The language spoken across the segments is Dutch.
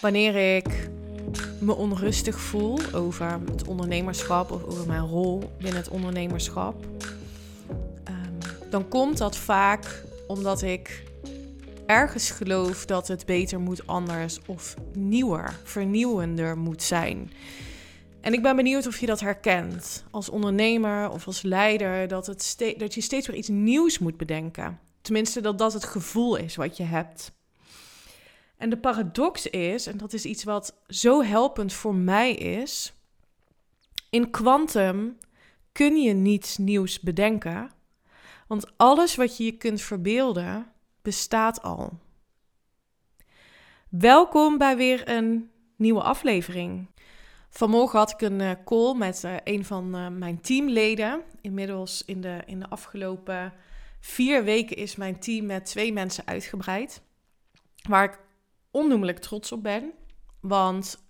Wanneer ik me onrustig voel over het ondernemerschap of over mijn rol binnen het ondernemerschap, ehm, dan komt dat vaak omdat ik ergens geloof dat het beter moet anders of nieuwer, vernieuwender moet zijn. En ik ben benieuwd of je dat herkent als ondernemer of als leider, dat, het dat je steeds weer iets nieuws moet bedenken. Tenminste, dat dat het gevoel is wat je hebt. En de paradox is, en dat is iets wat zo helpend voor mij is, in kwantum kun je niets nieuws bedenken, want alles wat je je kunt verbeelden bestaat al. Welkom bij weer een nieuwe aflevering. Vanmorgen had ik een eh, call met uh, een van uh, mijn teamleden. Inmiddels in de, in de afgelopen vier weken is mijn team met twee mensen uitgebreid. Waar ik onnoemelijk trots op ben. Want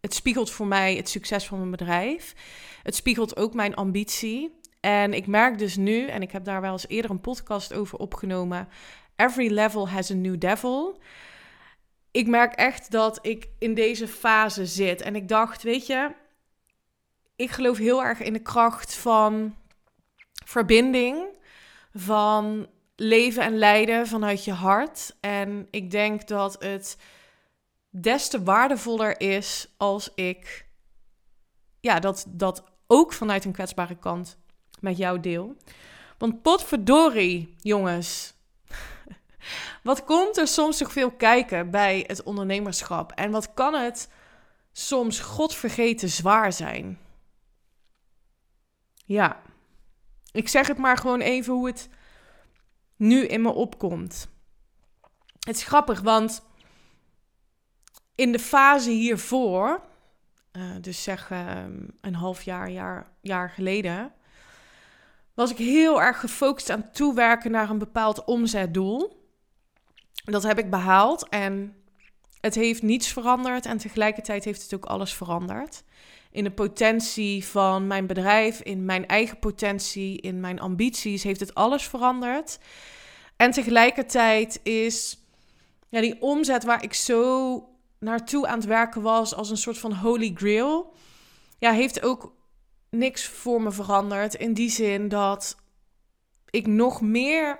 het spiegelt voor mij het succes van mijn bedrijf. Het spiegelt ook mijn ambitie. En ik merk dus nu, en ik heb daar wel eens eerder een podcast over opgenomen. Every level has a new devil. Ik merk echt dat ik in deze fase zit. En ik dacht, weet je, ik geloof heel erg in de kracht van verbinding, van leven en lijden vanuit je hart. En ik denk dat het des te waardevoller is als ik ja, dat, dat ook vanuit een kwetsbare kant met jou deel. Want potverdorie, jongens. Wat komt er soms toch veel kijken bij het ondernemerschap? En wat kan het soms godvergeten zwaar zijn? Ja, ik zeg het maar gewoon even hoe het nu in me opkomt. Het is grappig, want in de fase hiervoor, uh, dus zeg uh, een half jaar, jaar, jaar geleden, was ik heel erg gefocust aan toewerken naar een bepaald omzetdoel. Dat heb ik behaald en het heeft niets veranderd en tegelijkertijd heeft het ook alles veranderd. In de potentie van mijn bedrijf, in mijn eigen potentie, in mijn ambities heeft het alles veranderd. En tegelijkertijd is ja, die omzet waar ik zo naartoe aan het werken was als een soort van holy grail, ja, heeft ook niks voor me veranderd. In die zin dat ik nog meer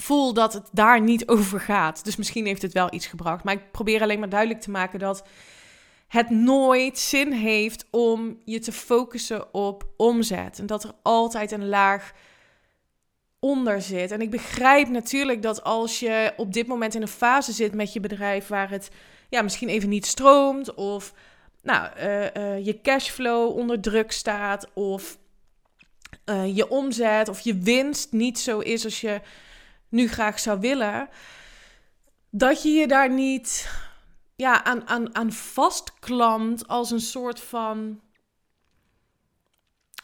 voel dat het daar niet over gaat. Dus misschien heeft het wel iets gebracht. Maar ik probeer alleen maar duidelijk te maken dat het nooit zin heeft om je te focussen op omzet. En dat er altijd een laag onder zit. En ik begrijp natuurlijk dat als je op dit moment in een fase zit met je bedrijf waar het ja, misschien even niet stroomt of nou, uh, uh, je cashflow onder druk staat of uh, je omzet of je winst niet zo is als je nu graag zou willen, dat je je daar niet ja, aan, aan, aan vastklampt als een soort van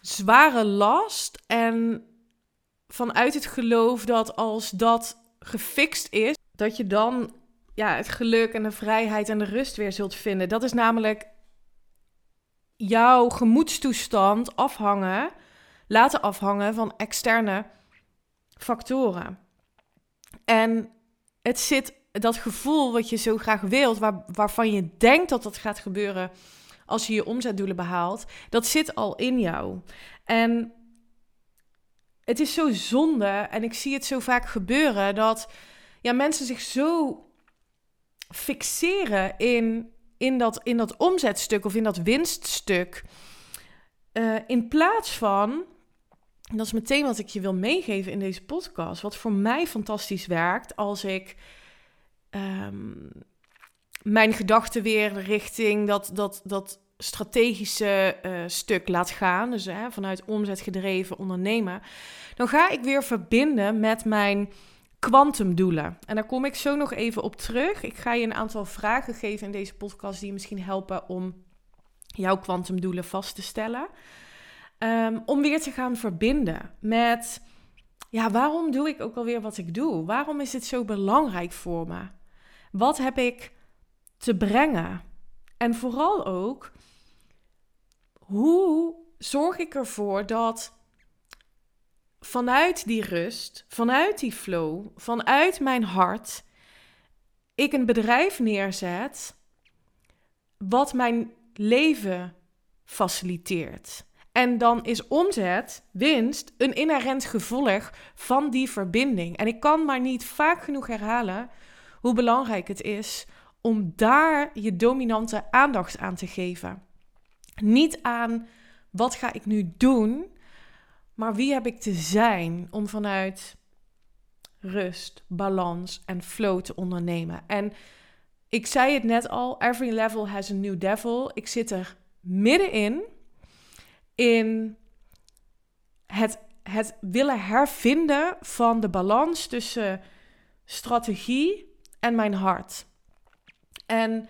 zware last. En vanuit het geloof dat als dat gefixt is, dat je dan ja, het geluk en de vrijheid en de rust weer zult vinden. Dat is namelijk jouw gemoedstoestand afhangen, laten afhangen van externe factoren. En het zit, dat gevoel wat je zo graag wilt, waar, waarvan je denkt dat dat gaat gebeuren als je je omzetdoelen behaalt, dat zit al in jou. En het is zo zonde, en ik zie het zo vaak gebeuren, dat ja, mensen zich zo fixeren in in dat, in dat omzetstuk of in dat winststuk. Uh, in plaats van, dat is meteen wat ik je wil meegeven in deze podcast, wat voor mij fantastisch werkt als ik um, mijn gedachten weer richting dat, dat, dat strategische uh, stuk laat gaan, dus hè, vanuit omzet gedreven ondernemen, dan ga ik weer verbinden met mijn kwantumdoelen. En daar kom ik zo nog even op terug. Ik ga je een aantal vragen geven in deze podcast die misschien helpen om jouw kwantumdoelen vast te stellen. Um, om weer te gaan verbinden met, ja, waarom doe ik ook alweer wat ik doe? Waarom is het zo belangrijk voor me? Wat heb ik te brengen? En vooral ook, hoe zorg ik ervoor dat vanuit die rust, vanuit die flow, vanuit mijn hart, ik een bedrijf neerzet wat mijn leven faciliteert. En dan is omzet, winst, een inherent gevolg van die verbinding. En ik kan maar niet vaak genoeg herhalen hoe belangrijk het is om daar je dominante aandacht aan te geven. Niet aan wat ga ik nu doen, maar wie heb ik te zijn om vanuit rust, balans en flow te ondernemen. En ik zei het net al, every level has a new devil. Ik zit er middenin in het, het willen hervinden van de balans tussen strategie en mijn hart. En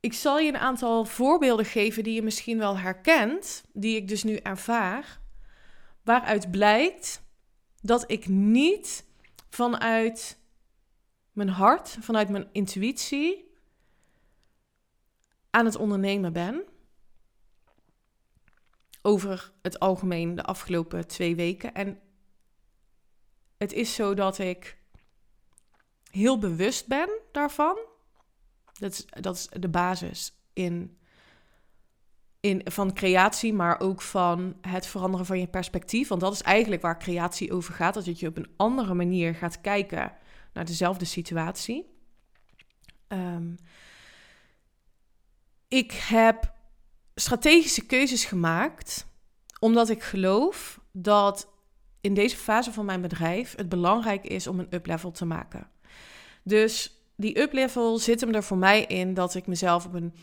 ik zal je een aantal voorbeelden geven die je misschien wel herkent, die ik dus nu ervaar, waaruit blijkt dat ik niet vanuit mijn hart, vanuit mijn intuïtie aan het ondernemen ben. Over het algemeen de afgelopen twee weken. En het is zo dat ik heel bewust ben daarvan. Dat is, dat is de basis in, in, van creatie, maar ook van het veranderen van je perspectief. Want dat is eigenlijk waar creatie over gaat. Dat je op een andere manier gaat kijken naar dezelfde situatie. Um, ik heb strategische keuzes gemaakt omdat ik geloof dat in deze fase van mijn bedrijf het belangrijk is om een up-level te maken. Dus die up-level zit hem er voor mij in dat ik mezelf op een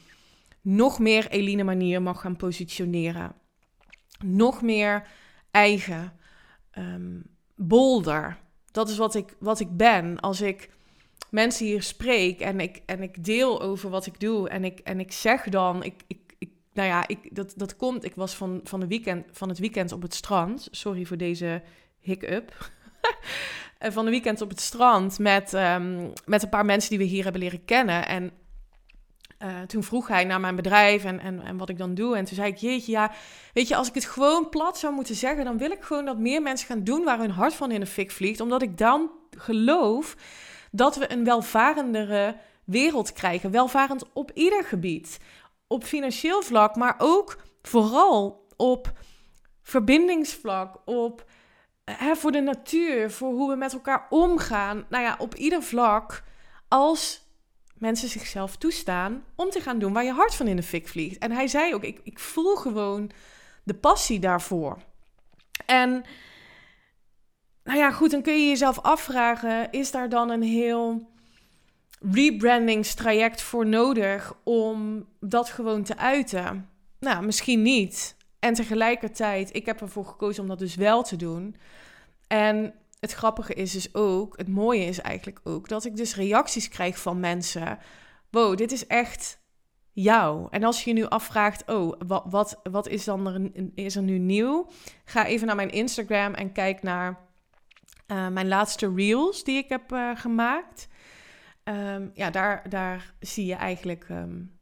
nog meer Eline manier mag gaan positioneren. Nog meer eigen, um, bolder. Dat is wat ik, wat ik ben. Als ik mensen hier spreek en ik, en ik deel over wat ik doe en ik, en ik zeg dan, ik, nou ja, ik, dat, dat komt. Ik was van, van, de weekend, van het weekend op het strand. Sorry voor deze hiccup. van de weekend op het strand met, um, met een paar mensen die we hier hebben leren kennen. En uh, toen vroeg hij naar mijn bedrijf en, en, en wat ik dan doe. En toen zei ik, jeetje, ja, weet je, als ik het gewoon plat zou moeten zeggen, dan wil ik gewoon dat meer mensen gaan doen waar hun hart van in de fik vliegt. Omdat ik dan geloof dat we een welvarendere wereld krijgen. Welvarend op ieder gebied. Op financieel vlak, maar ook vooral op verbindingsvlak, op hè, voor de natuur, voor hoe we met elkaar omgaan. Nou ja, op ieder vlak. Als mensen zichzelf toestaan om te gaan doen waar je hart van in de fik vliegt. En hij zei ook, ik, ik voel gewoon de passie daarvoor. En nou ja, goed, dan kun je jezelf afvragen, is daar dan een heel rebrandingstraject voor nodig om dat gewoon te uiten? Nou, misschien niet. En tegelijkertijd, ik heb ervoor gekozen om dat dus wel te doen. En het grappige is dus ook, het mooie is eigenlijk ook, dat ik dus reacties krijg van mensen. Wow, dit is echt jou. En als je je nu afvraagt, oh, wat, wat, wat is, dan er, is er nu nieuw? Ga even naar mijn Instagram en kijk naar uh, mijn laatste reels die ik heb uh, gemaakt. Um, ja, daar, daar zie je eigenlijk um,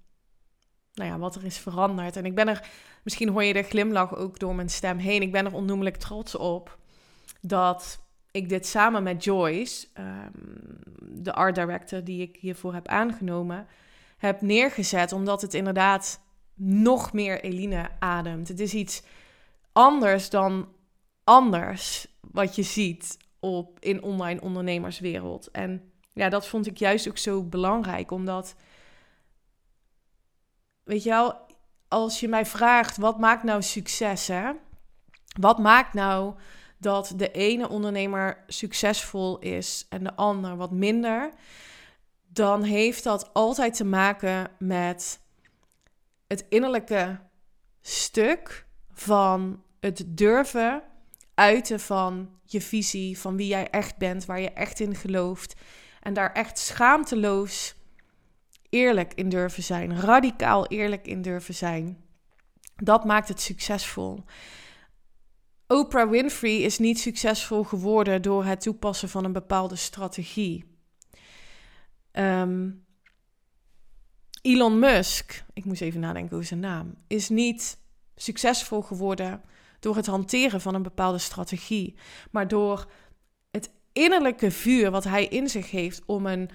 nou ja, wat er is veranderd. En ik ben er, misschien hoor je de glimlach ook door mijn stem heen. Ik ben er onnoemelijk trots op dat ik dit samen met Joyce, um, de art director die ik hiervoor heb aangenomen, heb neergezet. Omdat het inderdaad nog meer Eline ademt. Het is iets anders dan anders wat je ziet op, in online ondernemerswereld. En ja, dat vond ik juist ook zo belangrijk, omdat, weet je wel, als je mij vraagt, wat maakt nou succes, hè? Wat maakt nou dat de ene ondernemer succesvol is en de ander wat minder, dan heeft dat altijd te maken met het innerlijke stuk van het durven uiten van je visie, van wie jij echt bent, waar je echt in gelooft. En daar echt schaamteloos eerlijk in durven zijn, radicaal eerlijk in durven zijn. Dat maakt het succesvol. Oprah Winfrey is niet succesvol geworden door het toepassen van een bepaalde strategie. Um, Elon Musk, ik moest even nadenken over zijn naam, is niet succesvol geworden door het hanteren van een bepaalde strategie, maar door innerlijke vuur wat hij in zich heeft om een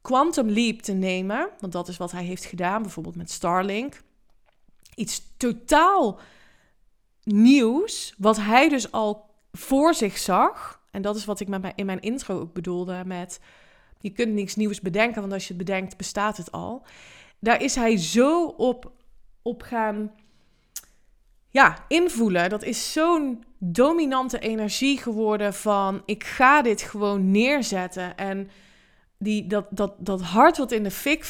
quantum leap te nemen, want dat is wat hij heeft gedaan, bijvoorbeeld met Starlink. Iets totaal nieuws, wat hij dus al voor zich zag. En dat is wat ik met mijn, in mijn intro ook bedoelde met je kunt niks nieuws bedenken, want als je het bedenkt, bestaat het al. Daar is hij zo op, op gaan ja, invoelen. Dat is zo'n dominante energie geworden van ik ga dit gewoon neerzetten. En die, dat, dat, dat hart wat in de fik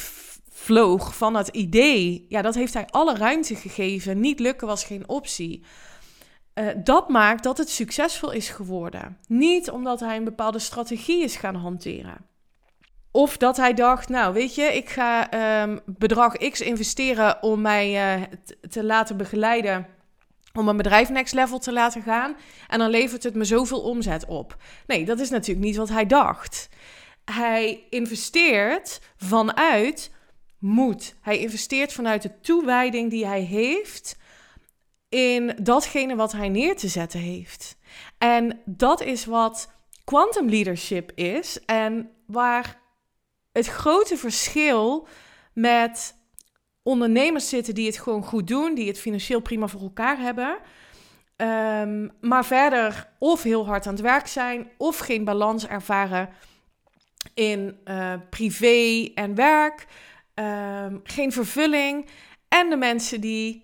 vloog van het idee, ja, dat heeft hij alle ruimte gegeven. Niet lukken was geen optie. Uh, dat maakt dat het succesvol is geworden. Niet omdat hij een bepaalde strategie is gaan hanteren. Of dat hij dacht, nou weet je, ik ga um, bedrag X investeren om mij uh, te laten begeleiden. Om mijn bedrijf next level te laten gaan. En dan levert het me zoveel omzet op. Nee, dat is natuurlijk niet wat hij dacht. Hij investeert vanuit moed. Hij investeert vanuit de toewijding die hij heeft in datgene wat hij neer te zetten heeft. En dat is wat quantum leadership is en waar het grote verschil met ondernemers zitten die het gewoon goed doen, die het financieel prima voor elkaar hebben. Um, maar verder of heel hard aan het werk zijn of geen balans ervaren in uh, privé en werk, um, geen vervulling. En de mensen die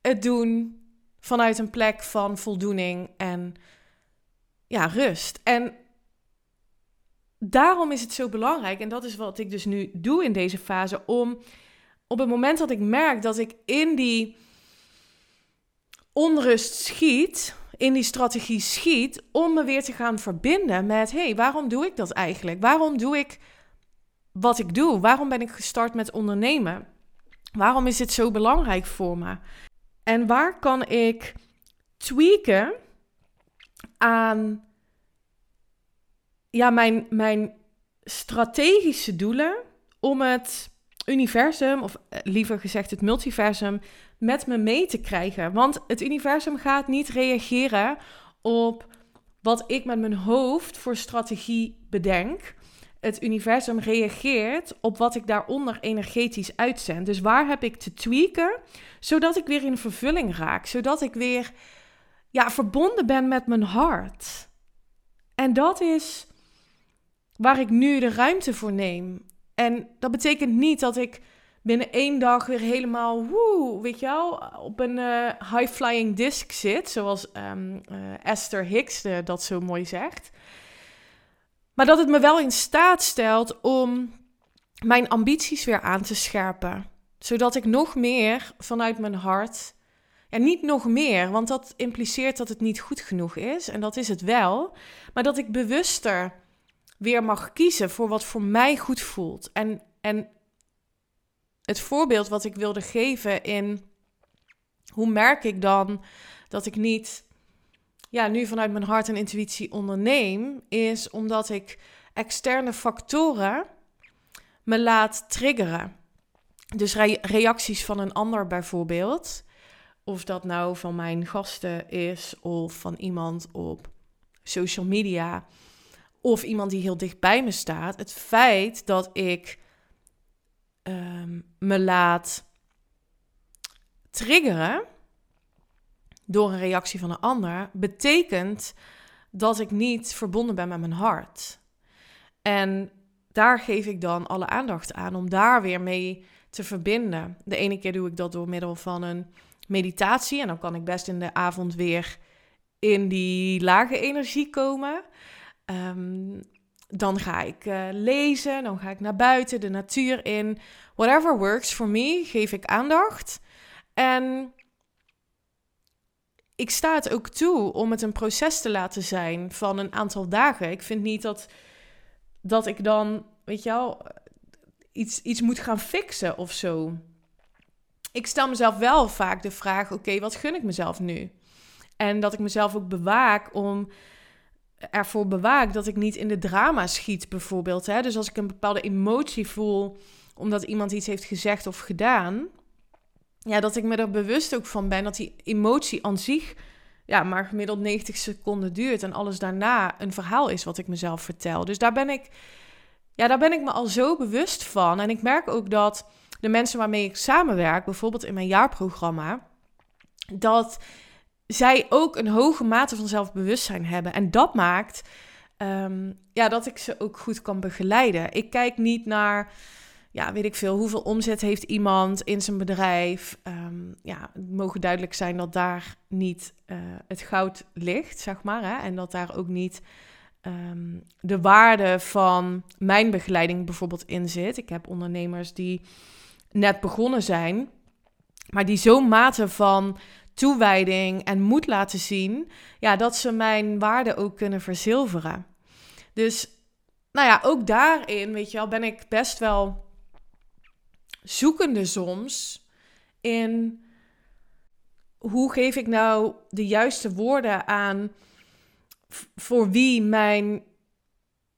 het doen vanuit een plek van voldoening en ja, rust. En daarom is het zo belangrijk, en dat is wat ik dus nu doe in deze fase, om op het moment dat ik merk dat ik in die onrust schiet, in die strategie schiet, om me weer te gaan verbinden met: hé, hey, waarom doe ik dat eigenlijk? Waarom doe ik wat ik doe? Waarom ben ik gestart met ondernemen? Waarom is dit zo belangrijk voor me? En waar kan ik tweaken aan ja, mijn, mijn strategische doelen om het universum, of eh, liever gezegd het multiversum, met me mee te krijgen. Want het universum gaat niet reageren op wat ik met mijn hoofd voor strategie bedenk. Het universum reageert op wat ik daaronder energetisch uitzend. Dus waar heb ik te tweaken, zodat ik weer in vervulling raak, zodat ik weer ja, verbonden ben met mijn hart. En dat is waar ik nu de ruimte voor neem. En dat betekent niet dat ik binnen één dag weer helemaal, woe, weet je wel, op een uh, high-flying disc zit. Zoals um, uh, Esther Hicks uh, dat zo mooi zegt. Maar dat het me wel in staat stelt om mijn ambities weer aan te scherpen. Zodat ik nog meer vanuit mijn hart. En niet nog meer, want dat impliceert dat het niet goed genoeg is. En dat is het wel. Maar dat ik bewuster weer mag kiezen voor wat voor mij goed voelt. En, en het voorbeeld wat ik wilde geven in hoe merk ik dan dat ik niet ja, nu vanuit mijn hart en intuïtie onderneem, is omdat ik externe factoren me laat triggeren. Dus reacties van een ander bijvoorbeeld. Of dat nou van mijn gasten is of van iemand op social media of iemand die heel dicht bij me staat. Het feit dat ik um, me laat triggeren door een reactie van een ander, betekent dat ik niet verbonden ben met mijn hart. En daar geef ik dan alle aandacht aan om daar weer mee te verbinden. De ene keer doe ik dat door middel van een meditatie en dan kan ik best in de avond weer in die lage energie komen. Um, dan ga ik uh, lezen, dan ga ik naar buiten, de natuur in. Whatever works for me, geef ik aandacht. En ik sta het ook toe om het een proces te laten zijn van een aantal dagen. Ik vind niet dat, dat ik dan, weet je wel, iets, iets moet gaan fixen of zo. Ik stel mezelf wel vaak de vraag: oké, wat gun ik mezelf nu? En dat ik mezelf ook bewaak om ervoor bewaak dat ik niet in de drama schiet, bijvoorbeeld. Hè? Dus als ik een bepaalde emotie voel omdat iemand iets heeft gezegd of gedaan, ja, dat ik me er bewust ook van ben dat die emotie aan zich ja, maar gemiddeld 90 seconden duurt en alles daarna een verhaal is wat ik mezelf vertel. Dus daar ben ik, ja, daar ben ik me al zo bewust van. En ik merk ook dat de mensen waarmee ik samenwerk, bijvoorbeeld in mijn jaarprogramma, dat zij ook een hoge mate van zelfbewustzijn hebben. En dat maakt Ehm, ja, dat ik ze ook goed kan begeleiden. Ik kijk niet naar, ja, weet ik veel, hoeveel omzet heeft iemand in zijn bedrijf. Um, ja, het mogen duidelijk zijn dat daar niet uh, het goud ligt, zeg maar. Hè? En dat daar ook niet um, de waarde van mijn begeleiding bijvoorbeeld in zit. Ik heb ondernemers die net begonnen zijn, maar die zo'n mate van toewijding en moed laten zien, ja, dat ze mijn waarde ook kunnen verzilveren. Dus, nou ja, ook daarin, weet je wel, ben ik best wel zoekende soms in hoe geef ik nou de juiste woorden aan voor wie mijn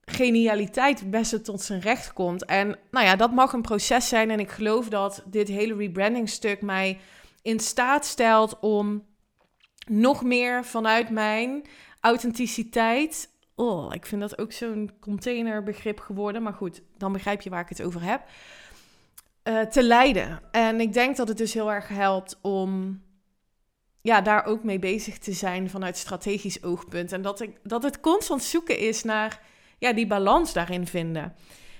genialiteit het beste tot zijn recht komt. En nou ja, dat mag een proces zijn en ik geloof dat dit hele rebranding stuk mij in staat stelt om nog meer vanuit mijn authenticiteit. Oh, ik vind dat ook zo'n containerbegrip geworden. Maar goed, dan begrijp je waar ik het over heb. Uh, te leiden. En ik denk dat het dus heel erg helpt om ja, daar ook mee bezig te zijn vanuit strategisch oogpunt. En dat, ik, dat het constant zoeken is naar ja, die balans daarin vinden.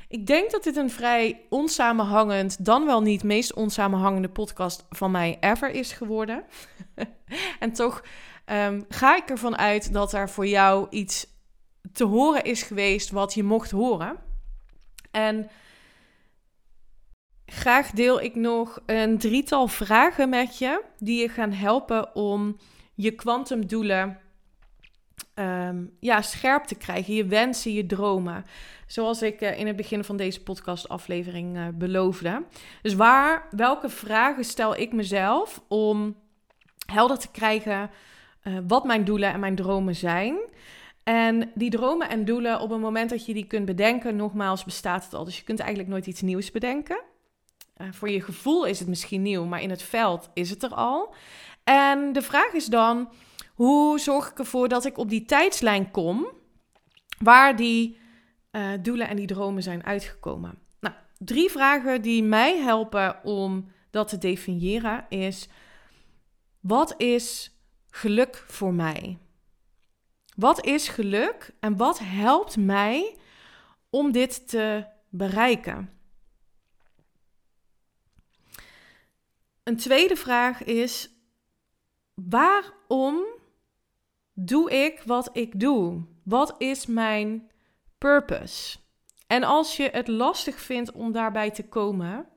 Ik denk dat dit een vrij onsamenhangend, dan wel niet meest onsamenhangende podcast van mij ever is geworden. en toch um, ga ik ervan uit dat er voor jou iets te horen is geweest wat je mocht horen. En graag deel ik nog een drietal vragen met je die je gaan helpen om je kwantumdoelen um, ja, scherp te krijgen. Je wensen, je dromen. Zoals ik uh, in het begin van deze podcastaflevering uh, beloofde. Dus waar, welke vragen stel ik mezelf om helder te krijgen uh, wat mijn doelen en mijn dromen zijn? En die dromen en doelen, op het moment dat je die kunt bedenken, nogmaals bestaat het al. Dus je kunt eigenlijk nooit iets nieuws bedenken. voor je gevoel is het misschien nieuw, maar in het veld is het er al. En de vraag is dan hoe zorg ik ervoor dat ik op die tijdslijn kom waar die uh, doelen en die dromen zijn uitgekomen? Nou, drie vragen die mij helpen om dat te definiëren is: wat is geluk voor mij? Wat is geluk en wat helpt mij om dit te bereiken? Een tweede vraag is: waarom doe ik wat ik doe? Wat is mijn purpose? En als je het lastig vindt om daarbij te komen,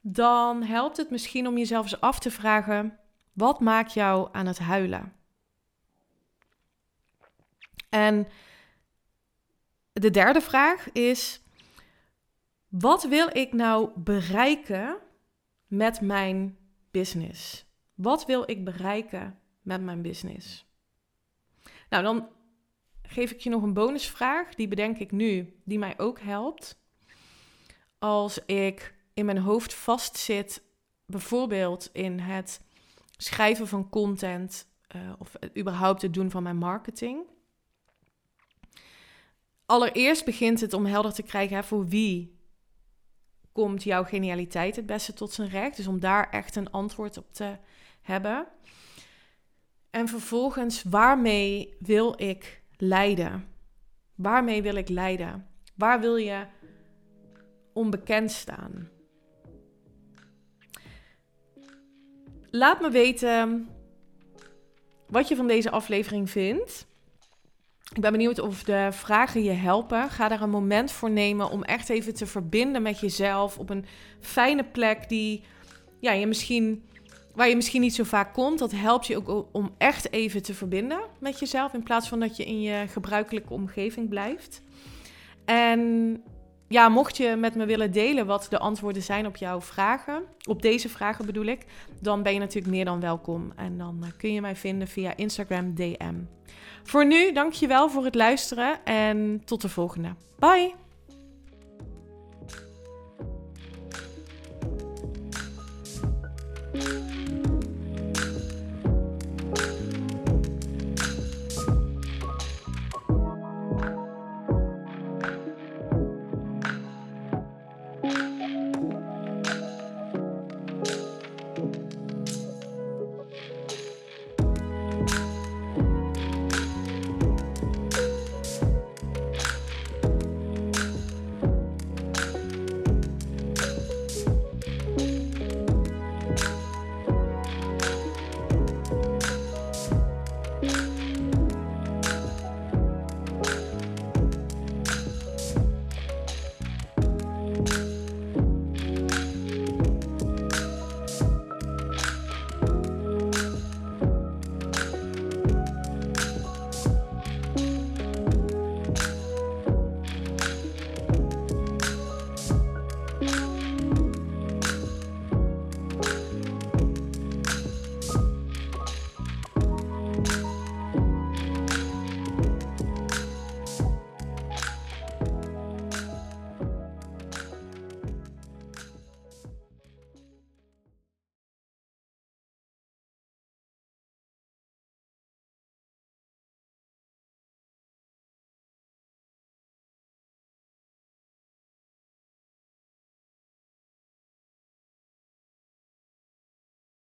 dan helpt het misschien om jezelf eens af te vragen: wat maakt jou aan het huilen? En de derde vraag is: wat wil ik nou bereiken met mijn business? Wat wil ik bereiken met mijn business? Nou, dan geef ik je nog een bonusvraag. Die bedenk ik nu, die mij ook helpt. Als ik in mijn hoofd vastzit, bijvoorbeeld in het schrijven van content uh, of überhaupt het doen van mijn marketing. Allereerst begint het om helder te krijgen hè, voor wie komt jouw genialiteit het beste tot zijn recht. Dus om daar echt een antwoord op te hebben. En vervolgens, waarmee wil ik leiden? Waarmee wil ik leiden? Waar wil je onbekend staan? Laat me weten wat je van deze aflevering vindt. Ik ben benieuwd of de vragen je helpen. Ga daar een moment voor nemen om echt even te verbinden met jezelf op een fijne plek die ja, je misschien waar je misschien niet zo vaak komt. Dat helpt je ook om echt even te verbinden met jezelf. In plaats van dat je in je gebruikelijke omgeving blijft. En ja, mocht je met me willen delen wat de antwoorden zijn op jouw vragen, op deze vragen bedoel ik, dan ben je natuurlijk meer dan welkom. En dan eh, kun je mij vinden via Instagram DM. Voor nu, dankjewel voor het luisteren en tot de volgende. Bye!